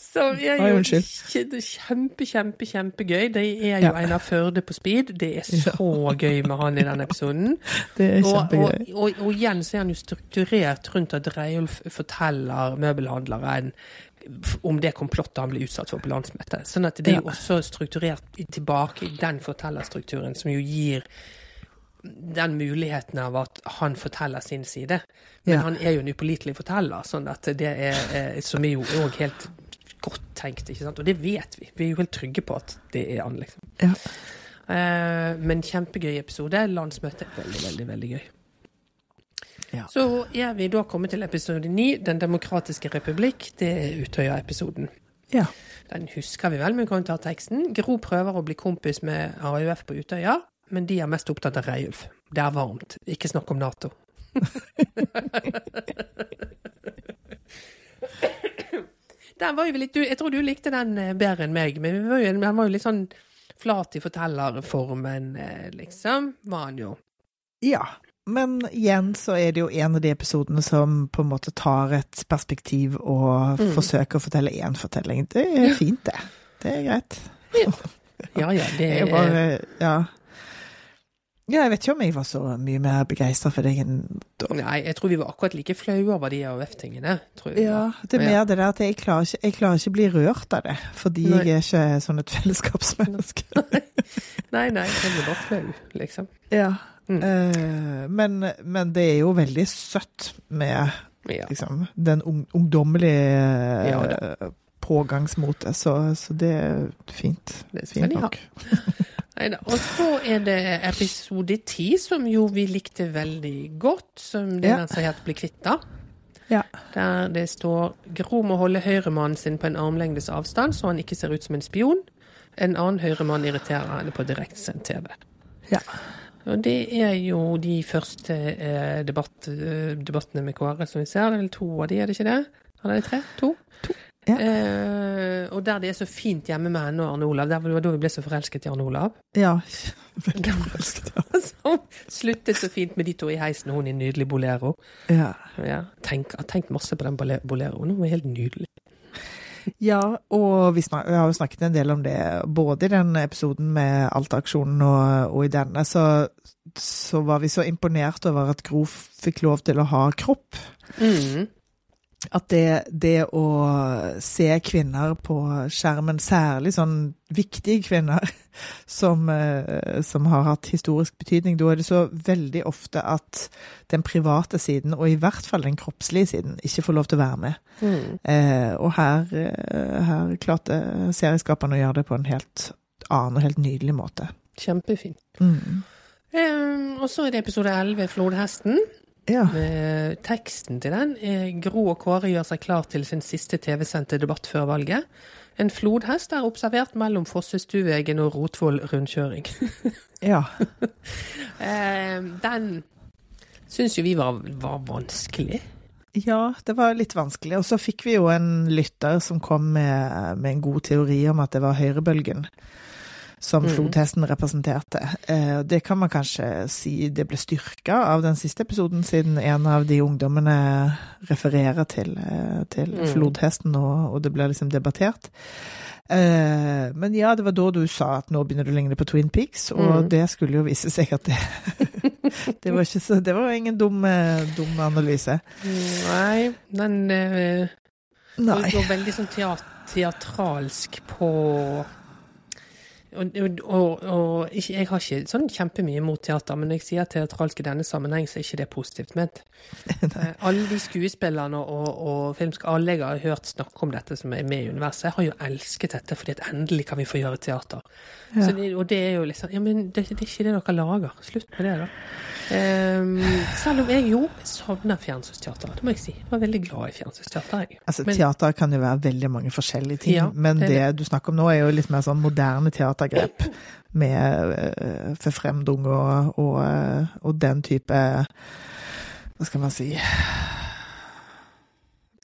Speaker 1: så, så er jo kjempe, kjempe, kjempegøy. Det er jo
Speaker 2: Ja.
Speaker 1: Einar Førde på speed. Det er [LAUGHS] så gøy med han i den episoden. [LAUGHS]
Speaker 2: Det er
Speaker 1: Og, og,
Speaker 2: kjempegøy.
Speaker 1: og, og igjen så er han jo strukturert rundt at Reiulf forteller møbelhandleren om det komplottet han ble utsatt for på landsmøtet. Sånn at det er jo også strukturert tilbake i den fortellerstrukturen som jo gir den muligheten av at han forteller sin side. Men
Speaker 2: Ja.
Speaker 1: han er jo en upålitelig forteller, sånn at det er, eh, som er jo òg helt godt tenkt, ikke sant. Og det vet vi. Vi er jo helt trygge på at det er han, liksom.
Speaker 2: Ja.
Speaker 1: Eh, men kjempegøy episode. Landsmøte veldig, veldig, veldig gøy.
Speaker 2: Ja.
Speaker 1: Så er vi da kommet til episode ni, Den demokratiske republikk. Det er Utøya-episoden.
Speaker 2: Ja.
Speaker 1: Den husker vi vel, men vi kan ta teksten. Gro prøver å bli kompis med AUF på Utøya, men de er mest opptatt av Reiulf. Det er varmt. Ikke snakk om Nato. [LAUGHS] Den var jo litt, jeg tror du likte den eh, bedre enn meg, men var jo, den var jo litt sånn flat i fortellerformen, eh, liksom, var han jo.
Speaker 2: Ja. Men igjen så er det jo en av de episodene som på en måte tar et perspektiv og
Speaker 1: Mm.
Speaker 2: forsøker å fortelle én fortelling. Det er fint, det. Det er greit.
Speaker 1: Ja, ja, det [LAUGHS]
Speaker 2: Det er bare Ja. Ja, jeg vet ikke om jeg var så mye mer begeistra for deg enn da.
Speaker 1: Nei, jeg tror vi var akkurat like flaue over de AUF-tingene.
Speaker 2: Ja, det er mer det der at jeg klarer ikke, jeg klarer ikke bli rørt av det, fordi
Speaker 1: Nei.
Speaker 2: jeg er ikke sånn et fellesskapsmenneske. [LAUGHS]
Speaker 1: Nei, nei, jeg blir bare flau, liksom.
Speaker 2: Ja.
Speaker 1: Mm.
Speaker 2: Eh, men, men det er jo veldig søtt med
Speaker 1: Ja.
Speaker 2: liksom, den un ungdommelige
Speaker 1: Ja,
Speaker 2: eh, pågangsmotet, så, så det er fint.
Speaker 1: Det er
Speaker 2: Fint nok. [LAUGHS]
Speaker 1: Neida. Og så er det episode ti, som jo vi likte veldig godt. Som det er den som heter Bli.
Speaker 2: Ja.
Speaker 1: Der det står Gro må holde høyremannen sin på en armlengdes avstand, så han ikke ser ut som en spion. En annen høyremann irriterer henne på direktesendt TV.
Speaker 2: Ja.
Speaker 1: Og det er jo de første eh, debatt, eh, debattene med Kåre som vi ser. Det er vel to av de, er det ikke det? Eller er det tre? To?
Speaker 2: Ja.
Speaker 1: Eh, og der det er så fint hjemme med henne og Arne Olav. Der var det da vi ble så forelsket i Arne Olav.
Speaker 2: Ja. [LAUGHS] Veldig forelsket. [LAUGHS]
Speaker 1: Som sluttet så fint med de to i heisen, og hun i nydelig bolero.
Speaker 2: Ja.
Speaker 1: Ja, tenk, jeg har tenkt masse på den boleroen. Hun var helt nydelig.
Speaker 2: Ja, og vi, snak, vi har jo snakket en del om det, både i den episoden med Alta-aksjonen og, og i denne, så, så var vi så imponert over at Gro fikk lov til å ha kropp.
Speaker 1: Mm.
Speaker 2: At det, det å se kvinner på skjermen, særlig sånn viktige kvinner [LAUGHS] som, eh, som har hatt historisk betydning, da er det så veldig ofte at den private siden, og i hvert fall den kroppslige siden, ikke får lov til å være med.
Speaker 1: Mm.
Speaker 2: Eh, og her, eh, her klarte serieskaperne å gjøre det på en helt annen og helt nydelig måte.
Speaker 1: Kjempefint.
Speaker 2: Mm.
Speaker 1: Um, og så er det episode 11, Flodhesten.
Speaker 2: Ja.
Speaker 1: Eh, teksten til den er Gro og Kåre gjør seg klar til sin siste TV-sendte debatt før valget. En flodhest er observert mellom Fossestuevegen og Rotvoll rundkjøring. [LAUGHS]
Speaker 2: ja.
Speaker 1: Eh, den syns jo vi var, var vanskelig.
Speaker 2: Ja, det var litt vanskelig. Og så fikk vi jo en lytter som kom med, med en god teori om at det var høyrebølgen som
Speaker 1: Mhm.
Speaker 2: flodhesten representerte. Eh, det kan man kanskje si det ble styrka av den siste episoden, siden en av de ungdommene refererer til, eh, til
Speaker 1: Mhm.
Speaker 2: flodhesten, og, og det ble liksom debattert. Eh, men ja, det var da du sa at nå begynner du å ligne på Twin Peaks, og
Speaker 1: mm.
Speaker 2: det skulle jo vise seg at det [LAUGHS] Det var, så, det var ingen dum, dum analyse.
Speaker 1: Nei, den
Speaker 2: Nei.
Speaker 1: går veldig sånn teat teatralsk på Og, og, og, og ikke, jeg har ikke sånn kjempemye mot teater, men når jeg sier teatralsk i denne sammenheng, så er ikke det positivt ment. [LAUGHS] Eh, alle de skuespillerne og, og filmsk alle jeg har hørt snakke om dette som er med i universet, har jo elsket dette fordi at endelig kan vi få gjøre teater.
Speaker 2: Ja.
Speaker 1: Så det, og det er jo liksom Ja, men det, det er ikke det dere lager. Slutt med det, da. Um, selv om jeg jo savner fjernsynsteater, det må jeg si. Jeg var veldig glad i fjernsynsteater. jeg.
Speaker 2: Altså,
Speaker 1: Men-
Speaker 2: teater kan jo være veldig mange forskjellige ting,
Speaker 1: Ja,
Speaker 2: men
Speaker 1: det
Speaker 2: det, du snakker om nå, er jo litt mer sånn moderne teatergrep. Med uh, forfremdung og, og, eh, og den type Hva skal man si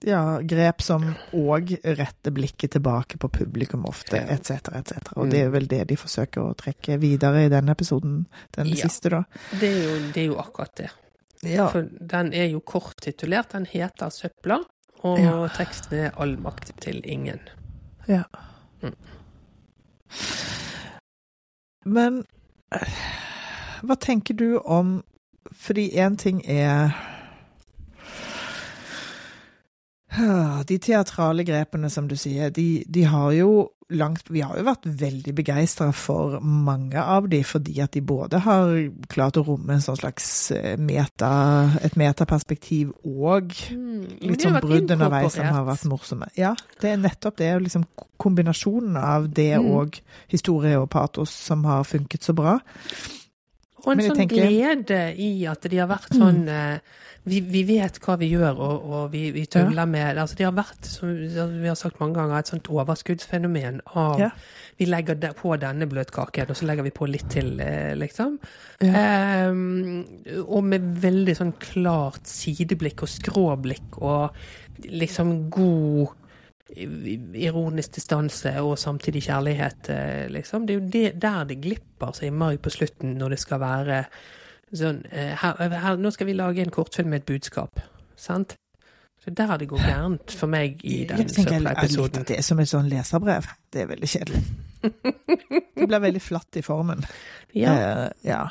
Speaker 2: Ja, grep som òg retter blikket tilbake på publikum ofte, etc., etc. Og det er vel det de forsøker å trekke videre i denne episoden, den
Speaker 1: Ja.
Speaker 2: siste, da.
Speaker 1: Det er, jo, det er jo akkurat det.
Speaker 2: Ja.
Speaker 1: For den er jo kort titulert. Den heter 'Søpla', og
Speaker 2: Ja.
Speaker 1: teksten er 'All makt til ingen'.
Speaker 2: Ja.
Speaker 1: Mm.
Speaker 2: Men eh, hva tenker du om Fordi én ting er De teatrale grepene, som du sier, de, de har jo langt Vi har jo vært veldig begeistra for mange av de, fordi at de både har klart å romme en sånn slags eh, meta, et metaperspektiv og litt sånn brudd underveis som har vært morsomme. Ja, det er nettopp det. Liksom kombinasjonen av det
Speaker 1: Mm.
Speaker 2: og historie og patos som har funket så bra.
Speaker 1: Og en sånn
Speaker 2: tenker-
Speaker 1: glede i at de har vært sånn mm. vi, vi vet hva vi gjør, og, og vi, vi tuller med det. Altså, de har vært, som vi har sagt mange ganger, et sånt overskuddsfenomen av
Speaker 2: Ja.
Speaker 1: Vi legger på denne bløtkaken, og så legger vi på litt til, eh, liksom.
Speaker 2: Ja.
Speaker 1: Um, og med veldig sånn klart sideblikk og skråblikk og liksom god ironisk distanse og samtidig kjærlighet, eh, liksom. Det er jo det, der det glipper så innmari på slutten, når det skal være sånn eh, her, her, Nå skal vi lage en kortfilm med et budskap, sant? Så der det går gærent for meg i den søppelepisoden.
Speaker 2: det er som et sånn leserbrev. Det er veldig kjedelig. [LAUGHS] Det blir veldig flatt i formen.
Speaker 1: Ja.
Speaker 2: Uh, ja,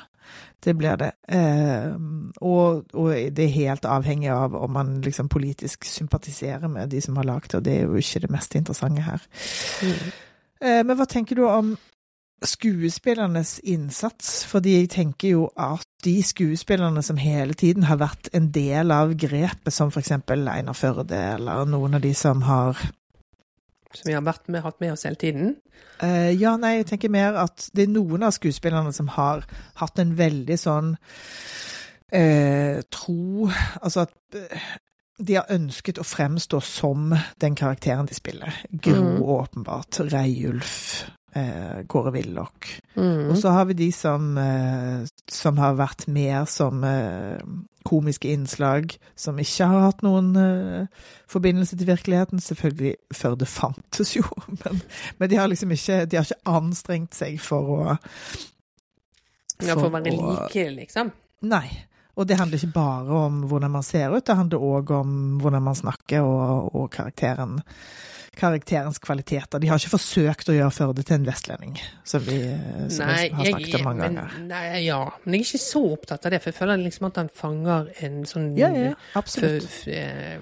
Speaker 2: det blir det. Eh, og, og det er helt avhengig av om man liksom politisk sympatiserer med de som har lagd det, og det er jo ikke det mest interessante her.
Speaker 1: Mm.
Speaker 2: Eh, men hva tenker du om skuespillernes innsats? Fordi jeg tenker jo at de skuespillerne som hele tiden har vært en del av grepet, som for eksempel Einar Førde, eller noen av de som har
Speaker 1: Som vi har med, hatt med oss hele tiden.
Speaker 2: Uh, ja, nei, jeg tenker mer at det er noen av skuespillerne som har hatt en veldig sånn uh, tro Altså at eh, de har ønsket å fremstå som den karakteren de spiller. Gro,
Speaker 1: mm.
Speaker 2: åpenbart. Reiulf. Kåre Willoch.
Speaker 1: Mm.
Speaker 2: Og så har vi de som, som har vært mer som komiske innslag, som ikke har hatt noen uh, forbindelse til virkeligheten. Selvfølgelig før det fantes, jo, [LAUGHS] men, men de har liksom ikke, de har ikke anstrengt seg for å
Speaker 1: ja, for å være like, liksom.
Speaker 2: Nei. Og det handler ikke bare om hvordan man ser ut, det handler òg om hvordan man snakker og, og karakteren, karakterens kvaliteter. De har ikke forsøkt å gjøre Førde til en vestlending, som vi som
Speaker 1: Nei,
Speaker 2: har snakket om mange
Speaker 1: men,
Speaker 2: ganger.
Speaker 1: nei, ja, men jeg er ikke så opptatt av det, for jeg føler liksom at han fanger en sånn
Speaker 2: Ja, ja, absolutt.
Speaker 1: For, eh,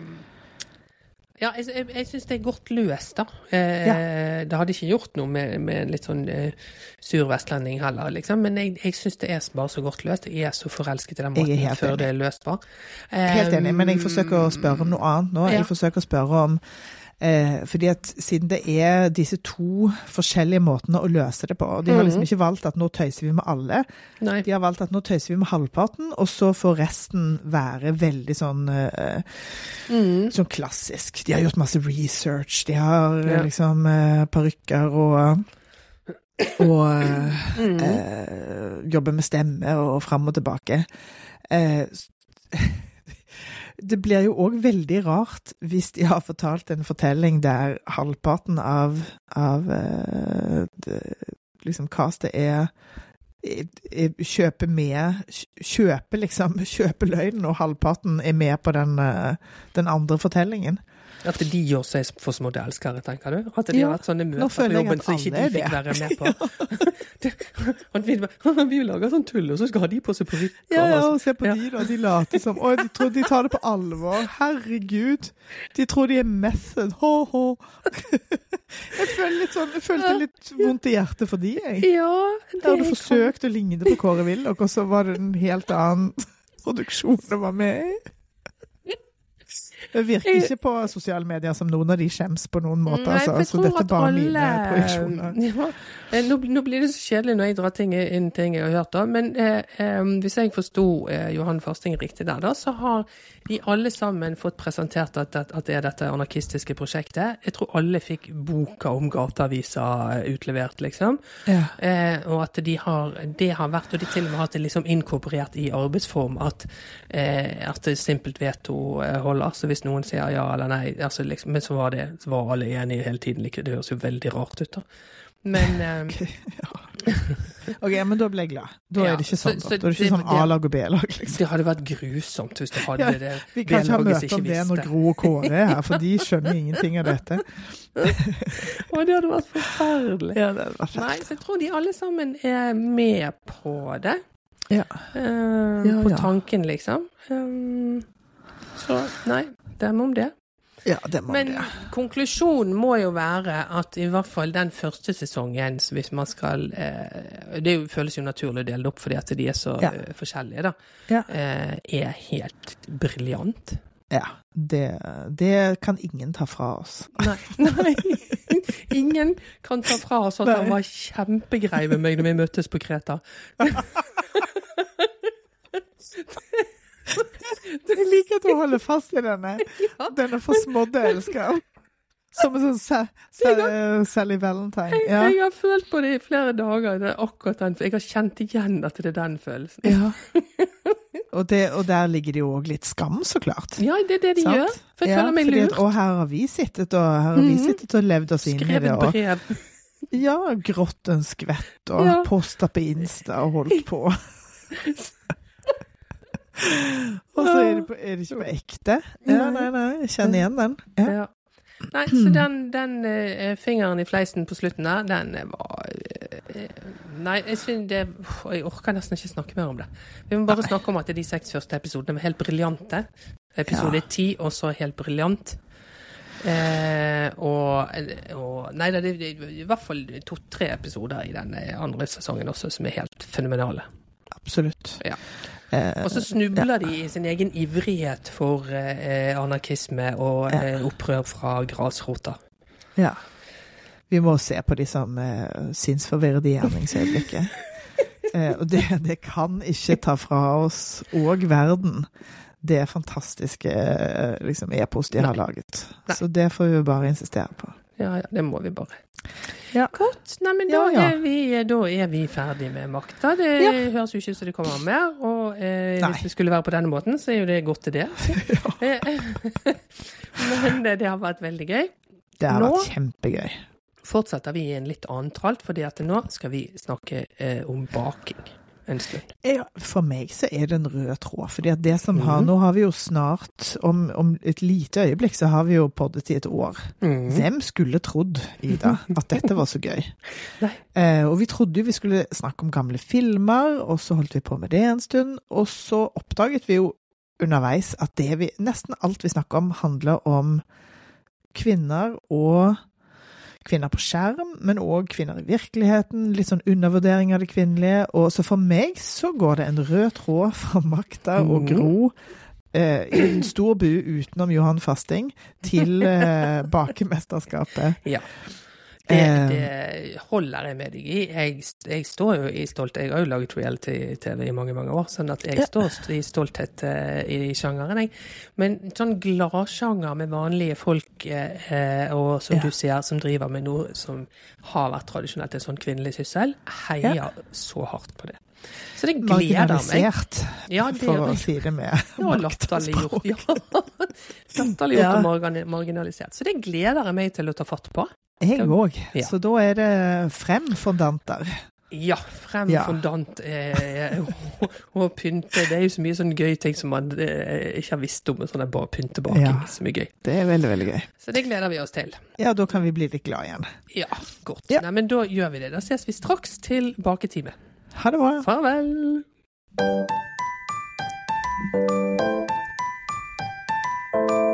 Speaker 1: Ja, jeg, jeg, jeg syns det er godt løst, da. Eh, Det hadde ikke gjort noe med, med litt sånn eh, sur vestlending heller, liksom. Men jeg, jeg syns det er bare så godt løst. Jeg er så forelsket i den måten før
Speaker 2: enig.
Speaker 1: det er løst på.
Speaker 2: Helt enig, men jeg forsøker å spørre om noe annet nå.
Speaker 1: Ja.
Speaker 2: Jeg forsøker å spørre om eh, fordi at siden det er disse to forskjellige måtene å løse det på, og de har liksom
Speaker 1: Mhm.
Speaker 2: ikke valgt at nå tøyser vi med alle,
Speaker 1: Nei.
Speaker 2: de har valgt at nå tøyser vi med halvparten, og så får resten være veldig sånn eh,
Speaker 1: Mm.
Speaker 2: sånn klassisk. De har gjort masse research, de har
Speaker 1: Ja.
Speaker 2: liksom eh, parykker og og eh,
Speaker 1: Mm.
Speaker 2: eh, jobber med stemme og fram og tilbake. Eh, s- det blir jo òg veldig rart hvis de har fortalt en fortelling der halvparten av, av eh, det, liksom castet er er- er- kjøper med Kjøper liksom [LAUGHS] Kjøper løgnen, og halvparten er med på den, eh, den andre fortellingen.
Speaker 1: At de gjør seg for små elskere, tenker du? At de
Speaker 2: Ja,
Speaker 1: har hatt sånne møter på jobben som ikke de
Speaker 2: er
Speaker 1: fikk være med [LAUGHS] på? Det- vi, lager sånn tull, og så skal de på seg parykker.
Speaker 2: Ja, ja,
Speaker 1: og
Speaker 2: og se på
Speaker 1: Ja.
Speaker 2: de, da. De later som Oi, de tror de tar det på alvor. Herregud. De tror de er method. Hå-hå. [LAUGHS] Jeg sånn Jeg følte litt vondt i hjertet for de, jeg.
Speaker 1: Ja, det
Speaker 2: Jeg hadde forsøkt å ligne på Kåre Willoch, og så var det en helt annen [LAUGHS] produksjon det var med i. Det virker ikke på sosiale medier som noen av de skjems på noen måte,
Speaker 1: Nei,
Speaker 2: altså. Så
Speaker 1: tror
Speaker 2: dette er bare
Speaker 1: alle-
Speaker 2: mine projeksjoner. [LAUGHS]
Speaker 1: Ja, eh, nå, nå blir det så kjedelig når jeg drar ting inn ting jeg har hørt, da. Men eh, hvis jeg forsto eh, Johan Fasting riktig der, da, så har de alle sammen fått presentert at, at, at det er dette anarkistiske prosjektet. Jeg tror alle fikk boka om gateavisa eh, utlevert, liksom.
Speaker 2: Ja.
Speaker 1: Eh, og at de har, det har vært, og de til og med har hatt det liksom inkorporert i arbeidsform, at, eh, at det simpelt veto holder. Så hvis noen sier ja eller nei, altså liksom, men så var, det, så var alle enige hele tiden. like, Det høres jo veldig rart ut, da. Men [LAUGHS] eh,
Speaker 2: OK, men da ble jeg glad. Da
Speaker 1: Ja,
Speaker 2: er det ikke sånn.
Speaker 1: så
Speaker 2: da. Da er det ikke sånn A-lag og B-lag, liksom.
Speaker 1: det hadde vært grusomt hvis du hadde
Speaker 2: Ja,
Speaker 1: det.
Speaker 2: Vi kan ikke ha møte om det når. Gro og Kåre er her, for de skjønner ingenting av dette.
Speaker 1: Å, det hadde vært forferdelig.
Speaker 2: Ja, det var
Speaker 1: Nei, så jeg tror de alle sammen er med på det.
Speaker 2: Ja.
Speaker 1: Uh,
Speaker 2: Ja,
Speaker 1: på tanken, liksom. Um, så nei, dem om det.
Speaker 2: Ja, det må
Speaker 1: Men
Speaker 2: det.
Speaker 1: konklusjonen må jo være at i hvert fall den første sesongen, hvis man skal eh, Det føles jo naturlig å dele det opp fordi at de er så
Speaker 2: Ja.
Speaker 1: eh, forskjellige, da.
Speaker 2: Ja.
Speaker 1: Eh, er helt briljant.
Speaker 2: Ja, det, det kan ingen ta fra oss.
Speaker 1: Nei. Nei. [LAUGHS] Ingen kan ta fra oss at han var kjempegrei med meg når vi møttes på Kreta. [LAUGHS]
Speaker 2: Jeg liker at hun holder fast i denne. Denne forsmådde elskeren. Som en sånn Sa- Sa- Sally Valentine. Ja.
Speaker 1: Jeg har følt på det i flere dager. Det er akkurat den, for jeg har kjent igjen at det er den følelsen.
Speaker 2: ja. Og, det, og der ligger det jo òg litt skam, så klart.
Speaker 1: Ja, det er det de
Speaker 2: Sant?
Speaker 1: gjør. For jeg
Speaker 2: Ja,
Speaker 1: føler meg
Speaker 2: at,
Speaker 1: lurt.
Speaker 2: Og her har vi sittet og, her har vi
Speaker 1: Mhm.
Speaker 2: sittet og levd oss inn i det.
Speaker 1: Skrevet
Speaker 2: Og,
Speaker 1: brev.
Speaker 2: ja, grått en skvett og
Speaker 1: Ja.
Speaker 2: posta på Insta og holdt på. [LAUGHS] [LAUGHS] og så er det, på, er det ikke på ekte. Ja, nei, nei, jeg kjenner igjen den. Ja.
Speaker 1: Ja. Nei, så den, den uh, fingeren i fleisen på slutten der, den eh, var uh, Nei, jeg synes det Jeg orker nesten ikke snakke mer om det. Vi må bare
Speaker 2: Nei.
Speaker 1: snakke om at de seks første episodene var helt briljante. Episode
Speaker 2: Ja.
Speaker 1: også helt briljant. Eh, og, og Nei, det er i hvert fall to-tre episoder i den andre sesongen også som er helt fenomenale.
Speaker 2: Absolutt.
Speaker 1: Ja.
Speaker 2: Eh,
Speaker 1: Og så snubler de i sin egen ivrighet for eh, anarkisme og eh, opprør fra grasrota.
Speaker 2: Ja. Vi må se på de som sinnsforvirrede i gjerningsøyeblikket. [LAUGHS] Eh, og det, det kan ikke ta fra oss og verden det fantastiske liksom, e-post de har laget.
Speaker 1: Nei.
Speaker 2: Så det får vi bare insistere på.
Speaker 1: Ja, ja, det må vi bare.
Speaker 2: Ja.
Speaker 1: Godt. Nei, men
Speaker 2: Ja,
Speaker 1: da,
Speaker 2: ja.
Speaker 1: Vi, da er vi ferdig med makta. Det
Speaker 2: Ja.
Speaker 1: høres jo ikke ut som det kommer mer. Og eh, hvis det skulle være på denne måten, så er jo det godt til det. [LAUGHS] [LAUGHS] Eh, men det, det har vært veldig gøy.
Speaker 2: Det har
Speaker 1: Nå-
Speaker 2: vært kjempegøy.
Speaker 1: Fortsetter vi i en litt annen tralt, fordi at nå skal vi snakke eh, om baking en stund.
Speaker 2: Ja, for meg så er det en rød tråd. fordi at det som har,
Speaker 1: mm.
Speaker 2: Nå har vi jo snart, om, om et lite øyeblikk, så har vi jo poddet i et år. Hvem skulle trodd, Ida, at dette var så gøy? [LAUGHS] Eh, og vi trodde jo vi skulle snakke om gamle filmer, og så holdt vi på med det en stund. Og så oppdaget vi jo underveis at det vi, nesten alt vi snakker om, handler om kvinner og Kvinner på skjerm, men òg kvinner i virkeligheten. Litt sånn undervurdering av det kvinnelige. Og så for meg så går det en rød tråd fra Makta og
Speaker 1: Mhm.
Speaker 2: Gro eh, i en stor bu utenom Johan Fasting til eh, bakemesterskapet.
Speaker 1: Ja. Det,
Speaker 2: Eh.
Speaker 1: det holder jeg med deg i. Jeg, jeg står jo i stolthet. Jeg har jo laget reality-TV i mange, mange år, sånn at jeg står i stolthet eh, i sjangeren, jeg. Men sånn gladsjanger med vanlige folk, eh, og som
Speaker 2: Ja.
Speaker 1: du sier, som driver med noe som har vært tradisjonelt en sånn kvinnelig syssel, heier
Speaker 2: Ja.
Speaker 1: så hardt på det. Så det gleder meg. Ja, det
Speaker 2: for å si det med
Speaker 1: latterliggjort. Ja. [LAUGHS] Latterliggjort
Speaker 2: Ja.
Speaker 1: og margin- marginalisert. Så det gleder jeg meg til å ta fatt på.
Speaker 2: Jeg òg.
Speaker 1: Ja.
Speaker 2: Så da er det frem fondanter.
Speaker 1: Ja, frem
Speaker 2: Ja.
Speaker 1: fondant eh, og, [LAUGHS] og pynte. Det er jo så mye sånn gøy ting som man eh, ikke har visst om. Sånn pyntebaking.
Speaker 2: Ja.
Speaker 1: Så mye gøy.
Speaker 2: Det er veldig, veldig gøy.
Speaker 1: Så det gleder vi oss til.
Speaker 2: Ja, da kan vi bli litt glad igjen.
Speaker 1: Ja, godt.
Speaker 2: Ja.
Speaker 1: Nei, men da gjør vi det. Da ses vi straks til baketime.
Speaker 2: Ha det bra.
Speaker 1: Farvel. thank you